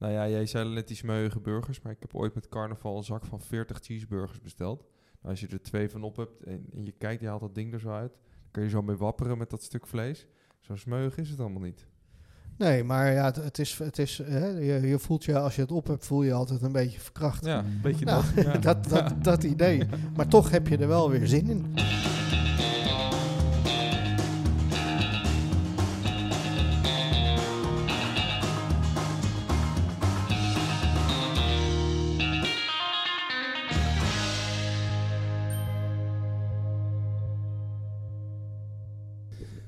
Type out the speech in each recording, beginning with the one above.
Nou ja, jij zei net die smeuïge burgers, maar ik heb ooit met carnaval een zak van 40 cheeseburgers besteld. Nou, als je er twee van op hebt en, en je kijkt, je haalt dat ding er zo uit, dan kun je zo mee wapperen met dat stuk vlees. Zo smeuig is het allemaal niet. Nee, maar ja, het, het is, het is hè, je, je voelt je, als je het op hebt, voel je altijd een beetje verkracht. Ja, een beetje Nou, dat. Ja. dat, dat, dat idee. Maar toch heb je er wel weer zin in.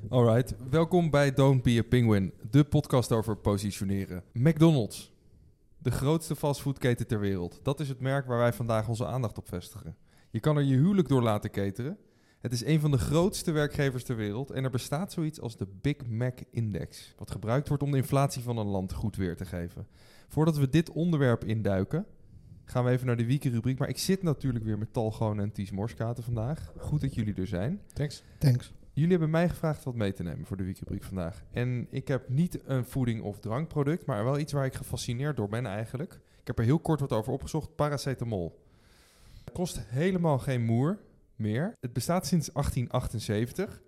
Alright, welkom bij Don't Be a Penguin, de podcast over positioneren. McDonald's, de grootste fastfoodketen ter wereld. Dat is het merk waar wij vandaag onze aandacht op vestigen. Je kan er je huwelijk door laten cateren. Het is een van de grootste werkgevers ter wereld en er bestaat zoiets als de Big Mac Index, wat gebruikt wordt om de inflatie van een land goed weer te geven. Voordat we dit onderwerp induiken, gaan we even naar de weekendrubriek. Maar ik zit natuurlijk weer met Talgoon en Ties Morskaten vandaag. Goed dat jullie er zijn. Thanks. Thanks. Jullie hebben mij gevraagd wat mee te nemen voor de weekrubriek vandaag. En ik heb niet een voeding- of drankproduct, maar wel iets waar ik gefascineerd door ben eigenlijk. Ik heb er heel kort wat over opgezocht. Paracetamol. Het kost helemaal geen moer meer. Het bestaat sinds 1878.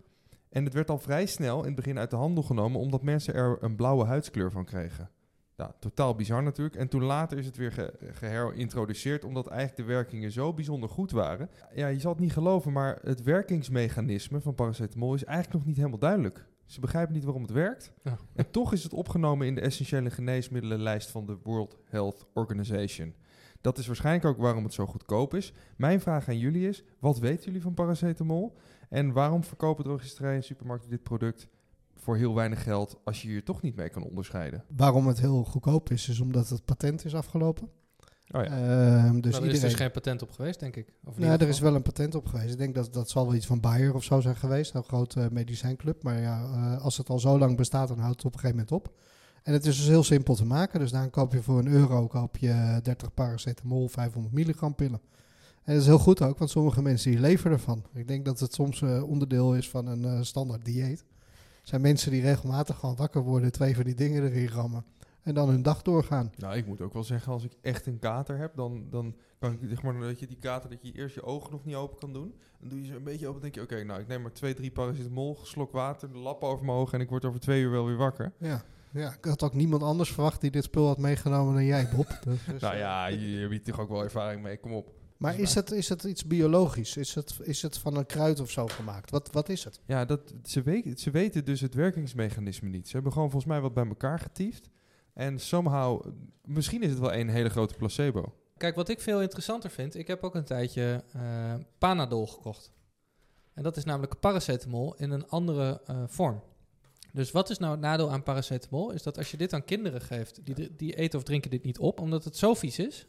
En het werd al vrij snel in het begin uit de handel genomen, omdat mensen er een blauwe huidskleur van kregen. Ja, totaal bizar natuurlijk. En toen later is het weer ge- geherintroduceerd, omdat eigenlijk de werkingen zo bijzonder goed waren. Ja, je zal het niet geloven, maar het werkingsmechanisme van paracetamol is eigenlijk nog niet helemaal duidelijk. Ze begrijpen niet waarom het werkt. Ja. En toch is het opgenomen in de essentiële geneesmiddelenlijst van de World Health Organization. Dat is waarschijnlijk ook waarom het zo goedkoop is. Mijn vraag aan jullie is, wat weten jullie van paracetamol? En waarom verkopen drogisterijen en supermarkten dit product voor heel weinig geld als je hier toch niet mee kan onderscheiden? Waarom het heel goedkoop is, is omdat het patent is afgelopen. Oh ja. Ehm, dus Dus er is iedereen... dus geen patent op geweest, denk ik. Of in Nou, er is wel een patent op geweest. Ik denk dat dat zal wel iets van Bayer of zo zijn geweest, een grote medicijnclub. Maar ja, eh, als het al zo lang bestaat, dan houdt het op een gegeven moment op. En het is dus heel simpel te maken. Dus dan koop je voor een euro koop je 30 paracetamol, 500 milligram pillen. En dat is heel goed ook, want sommige mensen die leven ervan. Ik denk dat het soms eh, onderdeel is van een eh, standaard dieet. Zijn mensen die regelmatig gewoon wakker worden, twee van die dingen erin rammen. En dan hun dag doorgaan. Nou, ik moet ook wel zeggen, als ik echt een kater heb, dan, dan kan ik, zeg maar, dat je die kater, dat je eerst je ogen nog niet open kan doen. Dan doe je ze een beetje open, dan denk je, oké, nou, ik neem maar twee, drie paracetamol, slok water, de lap over mijn ogen en ik word over twee uur wel weer wakker. Ja. ja, ik had ook niemand anders verwacht die dit spul had meegenomen dan jij, Bob. Dus, dus, nou eh, ja, je, je hebt hier toch ook wel ervaring mee, kom op. Maar is het, is het iets biologisch? Is het, is het van een kruid of zo gemaakt? Wat, wat is het? Ja, dat, ze, weten, ze weten dus het werkingsmechanisme niet. Ze hebben gewoon volgens mij wat bij elkaar getiefd. En somehow, misschien is het wel een hele grote placebo. Kijk, wat ik veel interessanter vind, ik heb ook een tijdje eh, Panadol gekocht. En dat is namelijk paracetamol in een andere eh, vorm. Dus wat is nou het nadeel aan paracetamol? Is dat als je dit aan kinderen geeft, die, die eten of drinken dit niet op, omdat het zo vies is.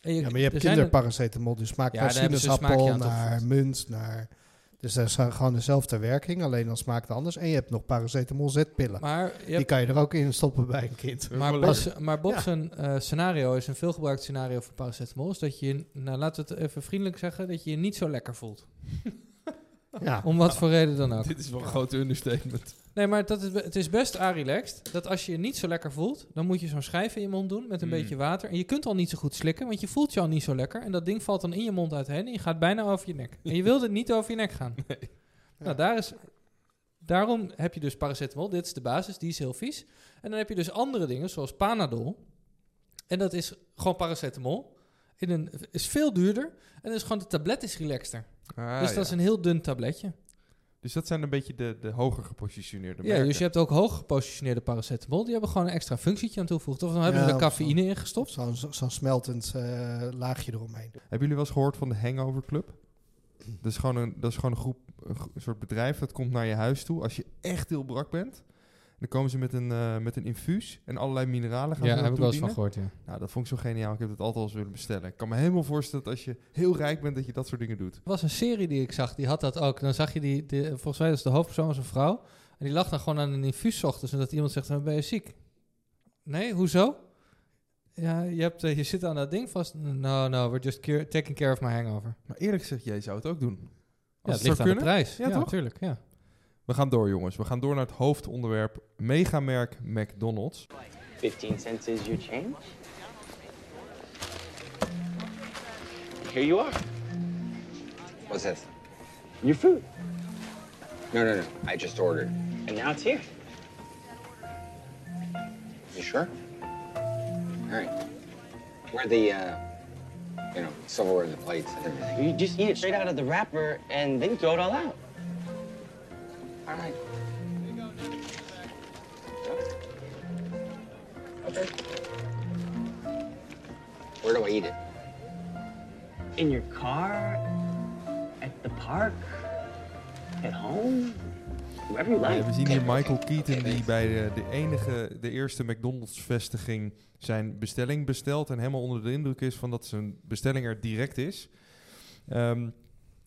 En Ja, maar je hebt er zijn kinderparacetamol, dus smaakt Ja, naar sinaasappel, naar munt, naar... Dus dat is gewoon dezelfde werking, alleen dan smaakt het anders. En je hebt nog paracetamol zetpillen. Maar, Die hebt, kan je er ook in stoppen bij een kind. maar, lekker. maar Bob's Ja. een, eh, scenario is een veelgebruikt scenario voor paracetamol. Is dat je, nou laten we het even vriendelijk zeggen, dat je je niet zo lekker voelt. Ja, Om wat voor reden dan ook. Dit is wel een grote understatement. Nee, maar dat is, het is best relaxed dat als je je niet zo lekker voelt, dan moet je zo'n schijf in je mond doen met een Mm. beetje water. En je kunt al niet zo goed slikken, want je voelt je al niet zo lekker. En dat ding valt dan in je mond uitheen en je gaat bijna over je nek. En je wilt het niet over je nek gaan. Nou, daar is, daarom heb je dus paracetamol, dit is de basis, die is heel vies. En dan heb je dus andere dingen, zoals Panadol. En dat is gewoon paracetamol. In een, is veel duurder. En dus gewoon de tablet is relaxter. Ah, dus ja. dat is een heel dun tabletje. Dus dat zijn een beetje de, de hoger gepositioneerde Ja, merken. dus je hebt ook hoog gepositioneerde paracetamol. Die hebben gewoon een extra functietje aan toegevoegd. Of dan hebben Ja, ze er of cafeïne in gestopt. zo'n zo, zo'n smeltend eh, laagje eromheen. Hebben jullie wel eens gehoord van de Hangover Club? Dat is gewoon een, dat is gewoon een groep, een, gro- een soort bedrijf dat komt naar je huis toe als je echt heel brak bent. Dan komen ze met een, eh, met een infuus en allerlei mineralen gaan Ja, ze daar heb ik wel eens van gehoord, ja. Nou, dat vond ik zo geniaal. Ik heb het altijd al eens willen bestellen. Ik kan me helemaal voorstellen dat als je heel rijk bent, dat je dat soort dingen doet. Er was een serie die ik zag, die had dat ook. Dan zag je die, die volgens mij was de hoofdpersoon was een vrouw. En die lag dan gewoon aan een infuus ochtends. En dat iemand zegt, "Dan ben je ziek? Nee, hoezo? Ja, je, hebt, eh, je zit aan dat ding vast. No, no, we're just taking care of my hangover. Maar eerlijk gezegd, jij zou het ook doen. Ja, het het ligt aan de kunnen. prijs. Ja, Ja, toch? natuurlijk. Ja. We gaan door, jongens. We gaan door naar het hoofdonderwerp. Megamerk McDonald's. 15 cents is your change. Here you are. What's this? Your food. No, no, no. I just ordered. And now it's here. You sure? All right. Where are the, uh, you know, silverware and the plates and everything? You just eat it straight out of the wrapper and then throw it all out. All right. Okay. Where do I eat it? In your car, at the park, at home, wherever you Ja, like. we zien hier Michael Keaton die bij de, de enige, de eerste McDonald's vestiging zijn bestelling bestelt en helemaal onder de indruk is van dat zijn bestelling er direct is. Ehm,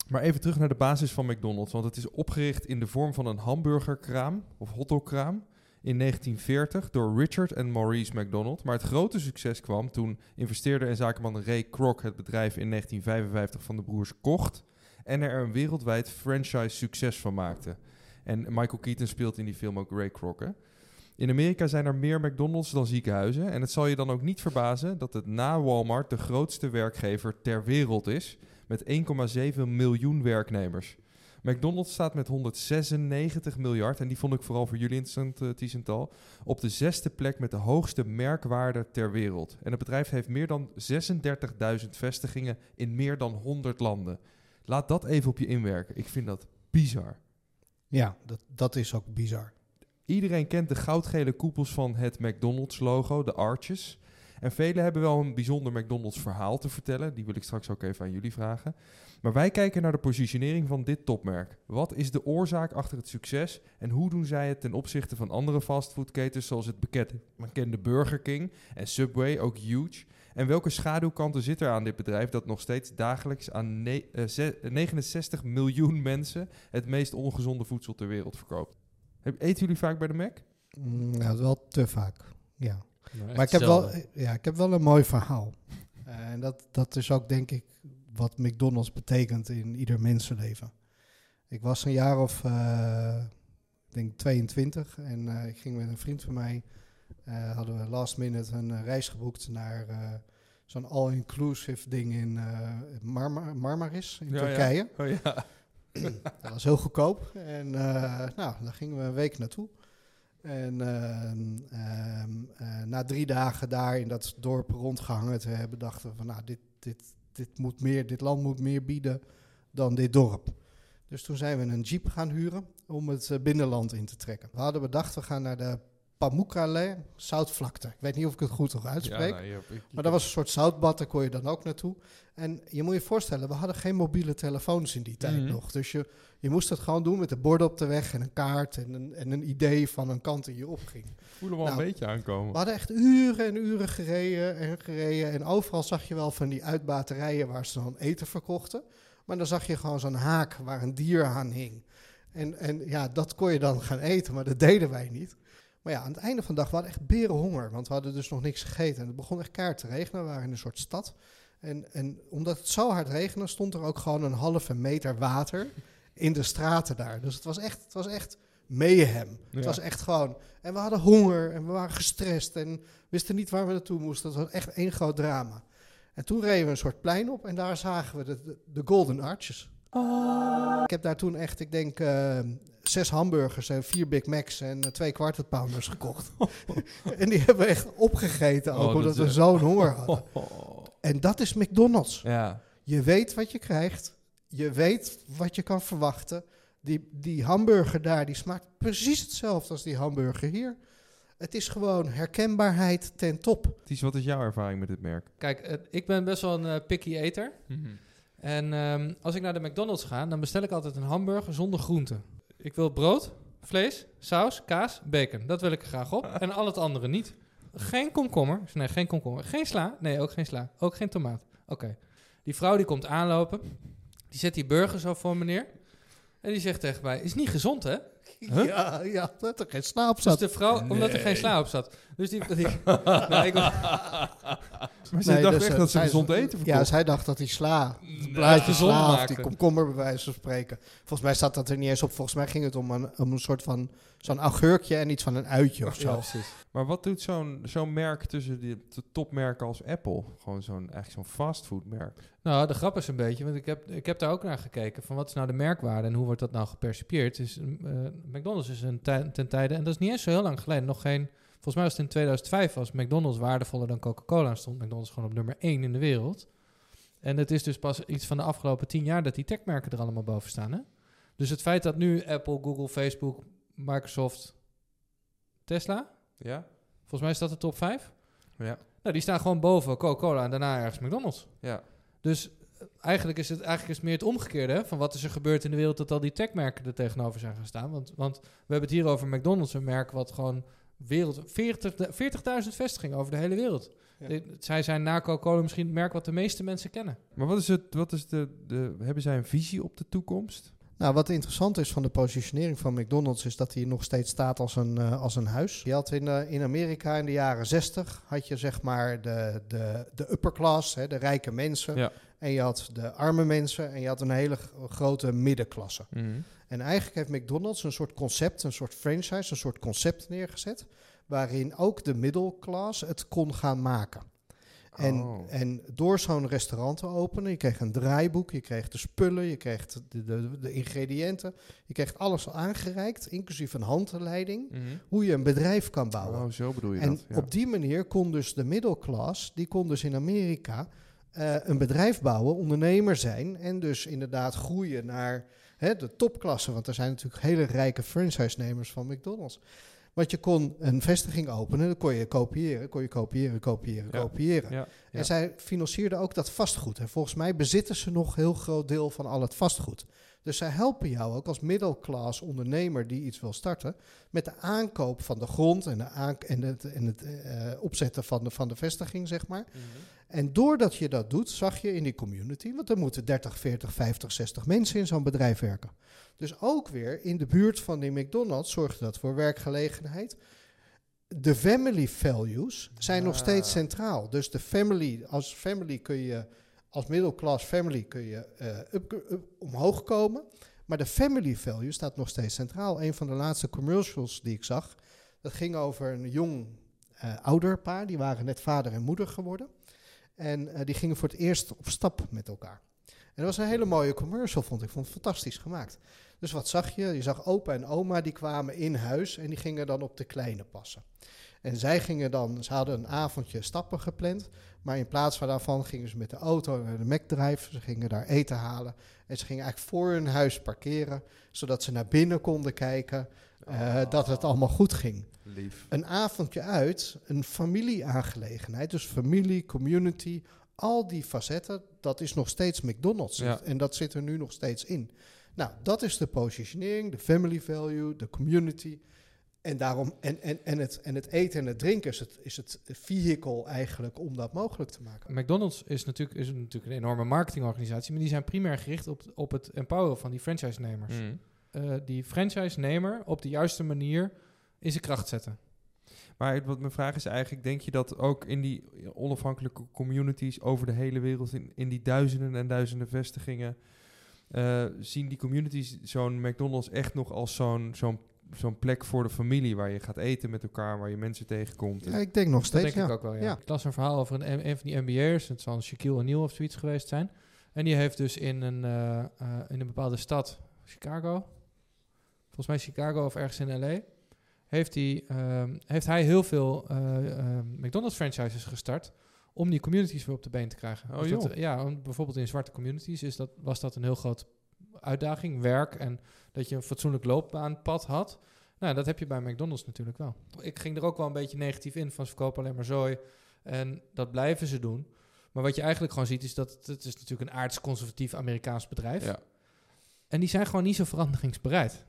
maar even terug naar de basis van McDonald's, want het is opgericht in de vorm van een hamburgerkraam of hotdogkraam in 1940 door Richard en Maurice McDonald. Maar het grote succes kwam toen investeerder en zakenman Ray Kroc het bedrijf in 1955 van de broers kocht en er een wereldwijd franchise succes van maakte. En Michael Keaton speelt in die film ook Ray Kroc. In Amerika zijn er meer McDonald's dan ziekenhuizen. En het zal je dan ook niet verbazen dat het na Walmart de grootste werkgever ter wereld is. Met 1,7 miljoen werknemers. McDonald's staat met 196 miljard, en die vond ik vooral voor jullie interessant, uh, Tiesental, op de zesde plek met de hoogste merkwaarde ter wereld. En het bedrijf heeft meer dan 36.000 vestigingen in meer dan 100 landen. Laat dat even op je inwerken. Ik vind dat bizar. Ja, dat, dat is ook bizar. Iedereen kent de goudgele koepels van het McDonald's-logo, de arches. En velen hebben wel een bijzonder McDonald's-verhaal te vertellen. Die wil ik straks ook even aan jullie vragen. Maar wij kijken naar de positionering van dit topmerk. Wat is de oorzaak achter het succes en hoe doen zij het ten opzichte van andere fastfoodketens zoals het bekende, Burger King en Subway, ook huge? En welke schaduwkanten zit er aan dit bedrijf dat nog steeds dagelijks aan ne- eh, ze- 69 miljoen mensen het meest ongezonde voedsel ter wereld verkoopt? Eten jullie vaak bij de Mac? Mm, nou, wel te vaak. Ja. Nou, Maar ik heb, wel, ja, ik heb wel een mooi verhaal. En dat, dat is ook, denk ik, wat McDonald's betekent in ieder mensenleven. Ik was een jaar of, eh, ik denk 22 en eh, ik ging met een vriend van mij, eh, hadden we last minute een reis geboekt naar zo'n all-inclusive ding in Marmar Marmaris in Ja, ja. Turkije. Oh ja. Dat was heel goedkoop. En nou, daar gingen we een week naartoe. En ehm, ehm, eh, na drie dagen daar in dat dorp rondgehangen te hebben, dachten we van nou, dit, dit, dit, moet meer, dit land moet meer bieden dan dit dorp. Dus toen zijn we een jeep gaan huren om het eh, binnenland in te trekken. We hadden bedacht, we gaan naar de Pamukkale zoutvlakte. Ik weet niet of ik het goed nog uitspreek. nou, je Maar dat was een soort zoutbad, daar kon je dan ook naartoe. En je moet je voorstellen, we hadden geen mobiele telefoons in die tijd Mhm. nog. Dus je, je moest het gewoon doen met de borden op de weg en een kaart en een, en een idee van een kant die je opging. voelen Nou, een beetje aankomen. We hadden echt uren en uren gereden en gereden. En overal zag je wel van die uitbaterijen waar ze dan eten verkochten. Maar dan zag je gewoon zo'n haak waar een dier aan hing. En, en ja, dat kon je dan gaan eten, maar dat deden wij niet. Maar ja, aan het einde van de dag we hadden echt berenhonger, want we hadden dus nog niks gegeten. En het begon echt kaart te regenen, we waren in een soort stad. En, en omdat het zo hard regende, stond er ook gewoon een halve meter water in de straten daar. Dus het was echt, het was echt mayhem. Het was echt gewoon... En we hadden honger en we waren gestrest en wisten niet waar we naartoe moesten. Het was echt één groot drama. En toen reden we een soort plein op en daar zagen we de, de, de Golden Arches. Ik heb daar toen echt, ik denk, eh, zes hamburgers en vier Big Macs en eh, twee quarter pounders gekocht. en die hebben we echt opgegeten ook, Oh, dat omdat we echt- zo'n honger hadden. En dat is McDonald's. Ja. Je weet wat je krijgt. Je weet wat je kan verwachten. Die, die hamburger daar, die smaakt precies hetzelfde als die hamburger hier. Het is gewoon herkenbaarheid ten top. Ties, wat is jouw ervaring met dit merk? Kijk, eh, ik ben best wel een eh, picky eter. En ehm, als ik naar de McDonald's ga, dan bestel ik altijd een hamburger zonder groenten. Ik wil brood, vlees, saus, kaas, bacon. Dat wil ik er graag op. En al het andere niet. Geen komkommer. Nee, geen komkommer. Geen sla. Nee, ook geen sla. Ook geen tomaat. Oké. Die vrouw die komt aanlopen. Die zet die burger zo voor me neer. En die zegt tegen mij, is niet gezond hè? Huh? Ja, ja, dat er geen slaap Dus zat. de vrouw, omdat er geen sla op zat. Dus die... die nou, ik, Maar zij Nee, dacht dus, echt eh, dat ze gezond eten Ja, verkocht. zij dacht dat die sla, het blaadje sla of maken. die komkommer bij wijze van spreken. Volgens mij staat dat er niet eens op. Volgens mij ging het om een, om een soort van zo'n augurkje en iets van een uitje of zo. Ja, precies. Maar wat doet zo'n zo'n merk tussen die de topmerken als Apple? Gewoon zo'n eigenlijk zo'n fastfoodmerk. Nou, de grap is een beetje, want ik heb, ik heb daar ook naar gekeken. Van wat is nou de merkwaarde en hoe wordt dat nou gepercipieerd? Is, eh, McDonald's is een ten tijde, en dat is niet eens zo heel lang geleden, nog geen... Volgens mij was het in 2005 was McDonald's waardevoller dan Coca-Cola. En stond McDonald's gewoon op nummer 1 in de wereld. En het is dus pas iets van de afgelopen 10 jaar dat die techmerken er allemaal boven staan. Hè? Dus het feit dat nu Apple, Google, Facebook, Microsoft, Tesla, Ja? volgens mij is dat de top 5. Ja. Nou, die staan gewoon boven Coca-Cola en daarna ergens McDonald's. Ja. Dus eh, eigenlijk is het eigenlijk is het meer het omgekeerde hè, van wat is er gebeurd in de wereld dat al die techmerken er tegenover zijn gaan staan. Want, want we hebben het hier over McDonald's, een merk wat gewoon wereld 40 40.000 vestigingen over de hele wereld. Ja. De- zij zijn na Coca-Cola misschien het merk wat de meeste mensen kennen. Maar wat is het, wat is de, de, hebben zij een visie op de toekomst? Nou, wat interessant is van de positionering van McDonald's is dat hij nog steeds staat als een, eh, als een huis. Je had in, eh, in Amerika in de jaren 60 had je zeg maar de, de, de upper class, hè, de rijke mensen. Ja. En je had de arme mensen en je had een hele grote middenklasse. En eigenlijk heeft McDonald's een soort concept, een soort franchise, een soort concept neergezet. Waarin ook de middelklas het kon gaan maken. En, Oh. en door zo'n restaurant te openen, je kreeg een draaiboek, je kreeg de spullen, je kreeg de, de, de ingrediënten. Je kreeg alles al aangereikt, inclusief een handleiding, hoe je een bedrijf kan bouwen. Oh, zo bedoel je En dat. Ja. op die manier kon dus de middelklas, die kon dus in Amerika eh, een bedrijf bouwen, ondernemer zijn en dus inderdaad groeien naar hè, de topklasse. Want er zijn natuurlijk hele rijke franchise-nemers van McDonald's. Want je kon een vestiging openen, dan kon je kopiëren, kon je kopiëren, kopiëren, Ja. kopiëren. ja. ja. En zij financierden ook dat vastgoed. En volgens mij bezitten ze nog een heel groot deel van al het vastgoed. Dus zij helpen jou ook als middelklas ondernemer die iets wil starten. met de aankoop van de grond en, de en het, en het eh, opzetten van de, van de vestiging, zeg maar. En doordat je dat doet, zag je in die community. want er moeten 30, 40, 50, 60 mensen in zo'n bedrijf werken. Dus ook weer in de buurt van die McDonald's zorgde dat voor werkgelegenheid. De family values zijn nog steeds centraal. Dus de family, als family kun je, als middelklas family kun je eh, omhoog komen. Maar de family value staat nog steeds centraal. Een van de laatste commercials die ik zag, dat ging over een jong eh ouderpaar. Die waren net vader en moeder geworden. En eh, die gingen voor het eerst op stap met elkaar. En dat was een hele mooie commercial, vond ik. Ik vond het fantastisch gemaakt. Dus wat zag je? Je zag opa en oma, die kwamen in huis en die gingen dan op de kleine passen. En zij gingen dan, ze hadden een avondje stappen gepland, maar in plaats van daarvan gingen ze met de auto naar de McDrive. Ze gingen daar eten halen en ze gingen eigenlijk voor hun huis parkeren, zodat ze naar binnen konden kijken eh, dat het allemaal goed ging. Lief. Een avondje uit, een familieaangelegenheid, dus familie, community, al die facetten, dat is nog steeds McDonald's. Ja. En dat zit er nu nog steeds in. Nou, dat is de positionering, de family value, de community. En, daarom, en, en, en, het, en het eten en het drinken is het, is het vehicle eigenlijk om dat mogelijk te maken. McDonald's is natuurlijk, is natuurlijk een enorme marketingorganisatie, maar die zijn primair gericht op, op het empoweren van die franchise-nemers. Mm. Eh, die franchise-nemer op de juiste manier in zijn kracht zetten. Maar het- wat mijn vraag is eigenlijk, denk je dat ook in die onafhankelijke communities over de hele wereld, in, in die duizenden en duizenden vestigingen, eh, zien die communities zo'n McDonald's echt nog als zo'n zo'n zo'n plek voor de familie waar je gaat eten met elkaar, waar je mensen tegenkomt? Ja, ik denk nog Dat steeds, denk ja. ik ook wel, ja. Ja. Ik las een verhaal over een, een van die MBA'ers. Het zal een Shaquille O'Neal of zoiets geweest zijn. En die heeft dus in een, eh, eh, in een bepaalde stad, Chicago, volgens mij Chicago of ergens in L.A., heeft hij, ehm, heeft hij heel veel eh, ehm, McDonald's franchises gestart om die communities weer op de been te krijgen. Oh, dat, joh. ja, bijvoorbeeld in zwarte communities is dat, was dat een heel groot uitdaging, werk en dat je een fatsoenlijk loopbaanpad had. Nou, dat heb je bij McDonald's natuurlijk wel. Ik ging er ook wel een beetje negatief in van ze verkopen alleen maar zooi. En dat blijven ze doen. Maar wat je eigenlijk gewoon ziet is dat het, het is natuurlijk een aardsconservatief Amerikaans bedrijf. Ja. En die zijn gewoon niet zo veranderingsbereid.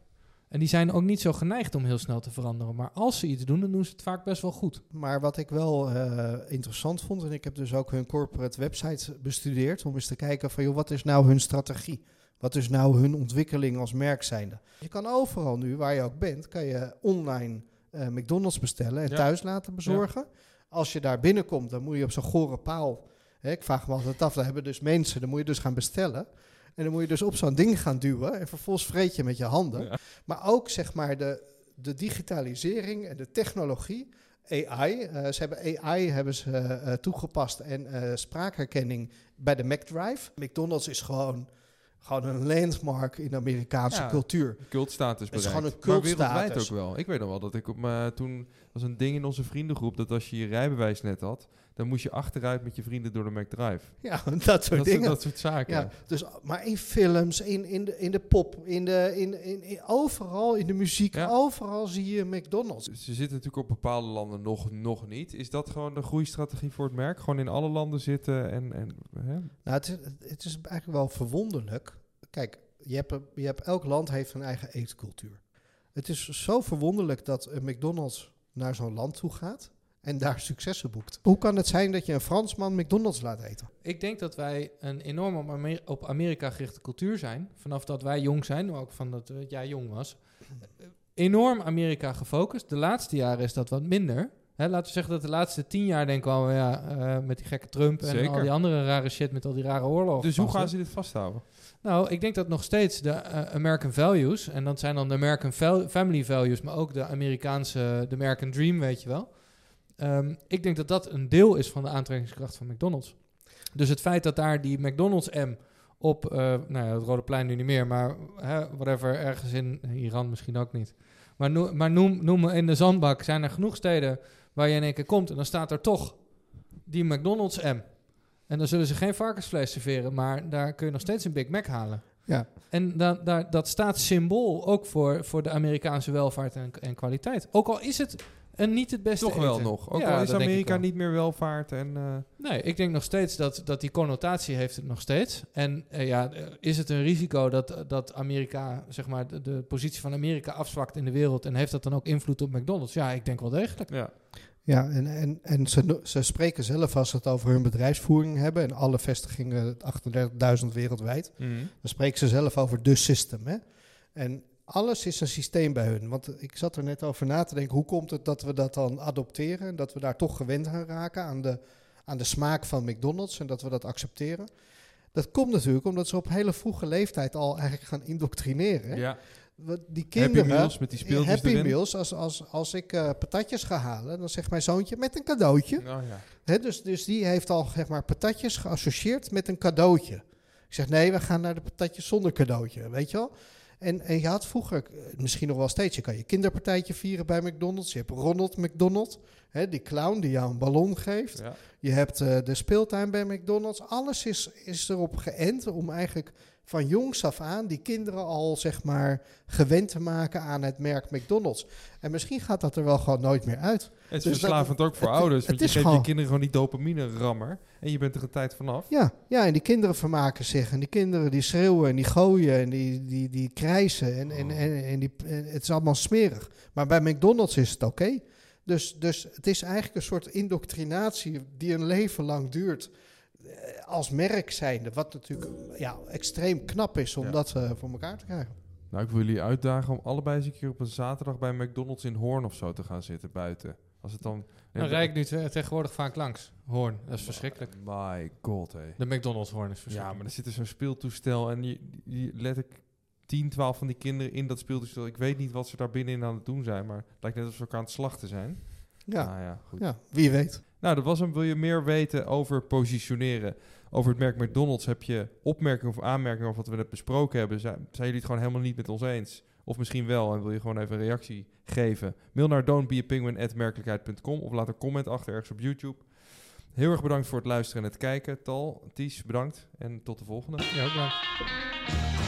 En die zijn ook niet zo geneigd om heel snel te veranderen. Maar als ze iets doen, dan doen ze het vaak best wel goed. Maar wat ik wel eh, interessant vond, en ik heb dus ook hun corporate website bestudeerd om eens te kijken van joh, wat is nou hun strategie? Wat is nou hun ontwikkeling als merk zijnde? Je kan overal nu, waar je ook bent, kan je online eh, McDonald's bestellen en Ja. thuis laten bezorgen. Als je daar binnenkomt, dan moet je op zo'n gore paal. Hè, ik vraag me altijd af, daar hebben dus mensen, dan moet je dus gaan bestellen. En dan moet je dus op zo'n ding gaan duwen. En vervolgens vreet je met je handen. Ja. Maar ook zeg maar de, de digitalisering en de technologie. AI. eh, ze hebben AI hebben ze, eh, toegepast en spraakherkenning bij de McDrive. McDonald's is gewoon, gewoon een landmark in de Amerikaanse Ja. cultuur. Cultstatus Het is gewoon een Maar wereldwijd cultstatus. ook wel. Ik weet nog wel dat ik op mijn... Toen was een ding in onze vriendengroep dat als je je rijbewijs net had... dan moest je achteruit met je vrienden door de McDrive. Ja, dat soort Dat, dingen. dat soort zaken. Ja, dus, maar in films, in, in, de, in de pop, in de, in, in, in- overal in de muziek, Ja. overal zie je McDonald's. Ze zitten natuurlijk op bepaalde landen nog, nog niet. Is dat gewoon de groeistrategie voor het merk? Gewoon in alle landen zitten en... en hè? Nou, het is, het is eigenlijk wel verwonderlijk. Kijk, je hebt, je hebt, elk land heeft een eigen eetcultuur. Het is zo verwonderlijk dat een McDonald's naar zo'n land toe gaat en daar successen boekt. Hoe kan het zijn dat je een Fransman McDonald's laat eten? Ik denk dat wij een enorm op, Amer- op Amerika gerichte cultuur zijn. Vanaf dat wij jong zijn, maar ook van dat jij jong was. Enorm Amerika gefocust. De laatste jaren is dat wat minder. Hè, laten we zeggen dat de laatste tien jaar denken we al, ja, eh, met die gekke Trump en Zeker. al die andere rare shit met al die rare oorlogen. Dus hoe gaan ze. dit vasthouden? Nou, ik denk dat nog steeds de eh, American values, en dat zijn dan de American family values, maar ook de Amerikaanse, de American dream, weet je wel. Ehm, ik denk dat dat een deel is van de aantrekkingskracht van McDonald's. Dus het feit dat daar die McDonald's M op, eh, nou ja, het Rode Plein nu niet meer, maar hè, whatever, ergens in Iran misschien ook niet. Maar, noem, maar noem, noem in de zandbak zijn er genoeg steden waar je in één keer komt en dan staat er toch die McDonald's M. En dan zullen ze geen varkensvlees serveren, maar daar kun je nog steeds een Big Mac halen. Ja. En da, da- dat staat symbool ook voor, voor de Amerikaanse welvaart en, en kwaliteit. Ook al is het een niet het beste Toch wel eten. nog. Ook Ja, al is Amerika niet meer welvaart en... eh, Nee, ik denk nog steeds dat, dat die connotatie heeft het nog steeds. En eh, ja, eh, is het een risico dat, dat Amerika, zeg maar, de, de positie van Amerika afzwakt in de wereld en heeft dat dan ook invloed op McDonald's? Ja, ik denk wel degelijk. ja. Ja, en, en, en ze, ze spreken zelf als ze het over hun bedrijfsvoering hebben en alle vestigingen, 38.000 wereldwijd. Mhm. Dan spreken ze zelf over de system. Hè? En alles is een systeem bij hun. Want ik zat er net over na te denken, hoe komt het dat we dat dan adopteren? En dat we daar toch gewend aan raken aan de, aan de smaak van McDonald's en dat we dat accepteren? Dat komt natuurlijk omdat ze op hele vroege leeftijd al eigenlijk gaan indoctrineren. ja. Die Happy kinderen, Meals met die speeltjes Happy erin. Meals, als, als, als ik eh, patatjes ga halen, dan zegt mijn zoontje met een cadeautje. Oh, ja. Dus, dus die heeft al zeg maar, patatjes geassocieerd met een cadeautje. Ik zeg nee, we gaan naar de patatjes zonder cadeautje, weet je wel. En, en je had vroeger, eh, misschien nog wel steeds, je kan je kinderpartijtje vieren bij McDonald's. Je hebt Ronald McDonald, hè, die clown die jou een ballon geeft. Ja. Je hebt eh, de speeltuin bij McDonald's. Alles is, is erop geënt om eigenlijk van jongs af aan die kinderen al zeg maar gewend te maken aan het merk McDonald's. En misschien gaat dat er wel gewoon nooit meer uit. Het is Dus dat- verslavend ook voor het- ouders. Want je geeft gewoon- je kinderen gewoon die dopamine rammer. En je bent er een tijd vanaf. Ja, ja, en die kinderen vermaken zich. En die kinderen die schreeuwen en die gooien en die, die, die krijsen. En, en, en, en die, en het is allemaal smerig. Maar bij McDonald's is het oké. Dus, dus het is eigenlijk een soort indoctrinatie die een leven lang duurt. Eh, Als merk zijnde. Wat natuurlijk ja, extreem knap is om Ja. dat eh, voor elkaar te krijgen. Nou, ik wil jullie uitdagen om allebei eens een keer op een zaterdag bij McDonald's in Hoorn of zo te gaan zitten buiten. Als het dan... Dan rijd ik nu te- tegenwoordig vaak langs. Hoorn, dat is verschrikkelijk. My god, hé. De McDonald's hoorn is Ja, verschrikkelijk. maar er zit er zo'n speeltoestel en je, je let ik 10, 12 van die kinderen in dat speeltoestel. Ik weet niet wat ze daar binnenin aan het doen zijn, maar het lijkt net alsof ze elkaar aan het slachten zijn. Ja, Nou ja, goed. ja wie weet. Nou, dat was hem. Wil je meer weten over positioneren? Over het merk McDonald's heb je opmerkingen of aanmerkingen over wat we net besproken hebben. Zijn, jullie het gewoon helemaal niet met ons eens? Of misschien wel en wil je gewoon even een reactie geven? Mail naar don'tbeapenguin.merkelijkheid.com of laat een comment achter ergens op YouTube. Heel erg bedankt voor het luisteren en het kijken. Tal, Ties, bedankt en tot de volgende. Ja, bedankt.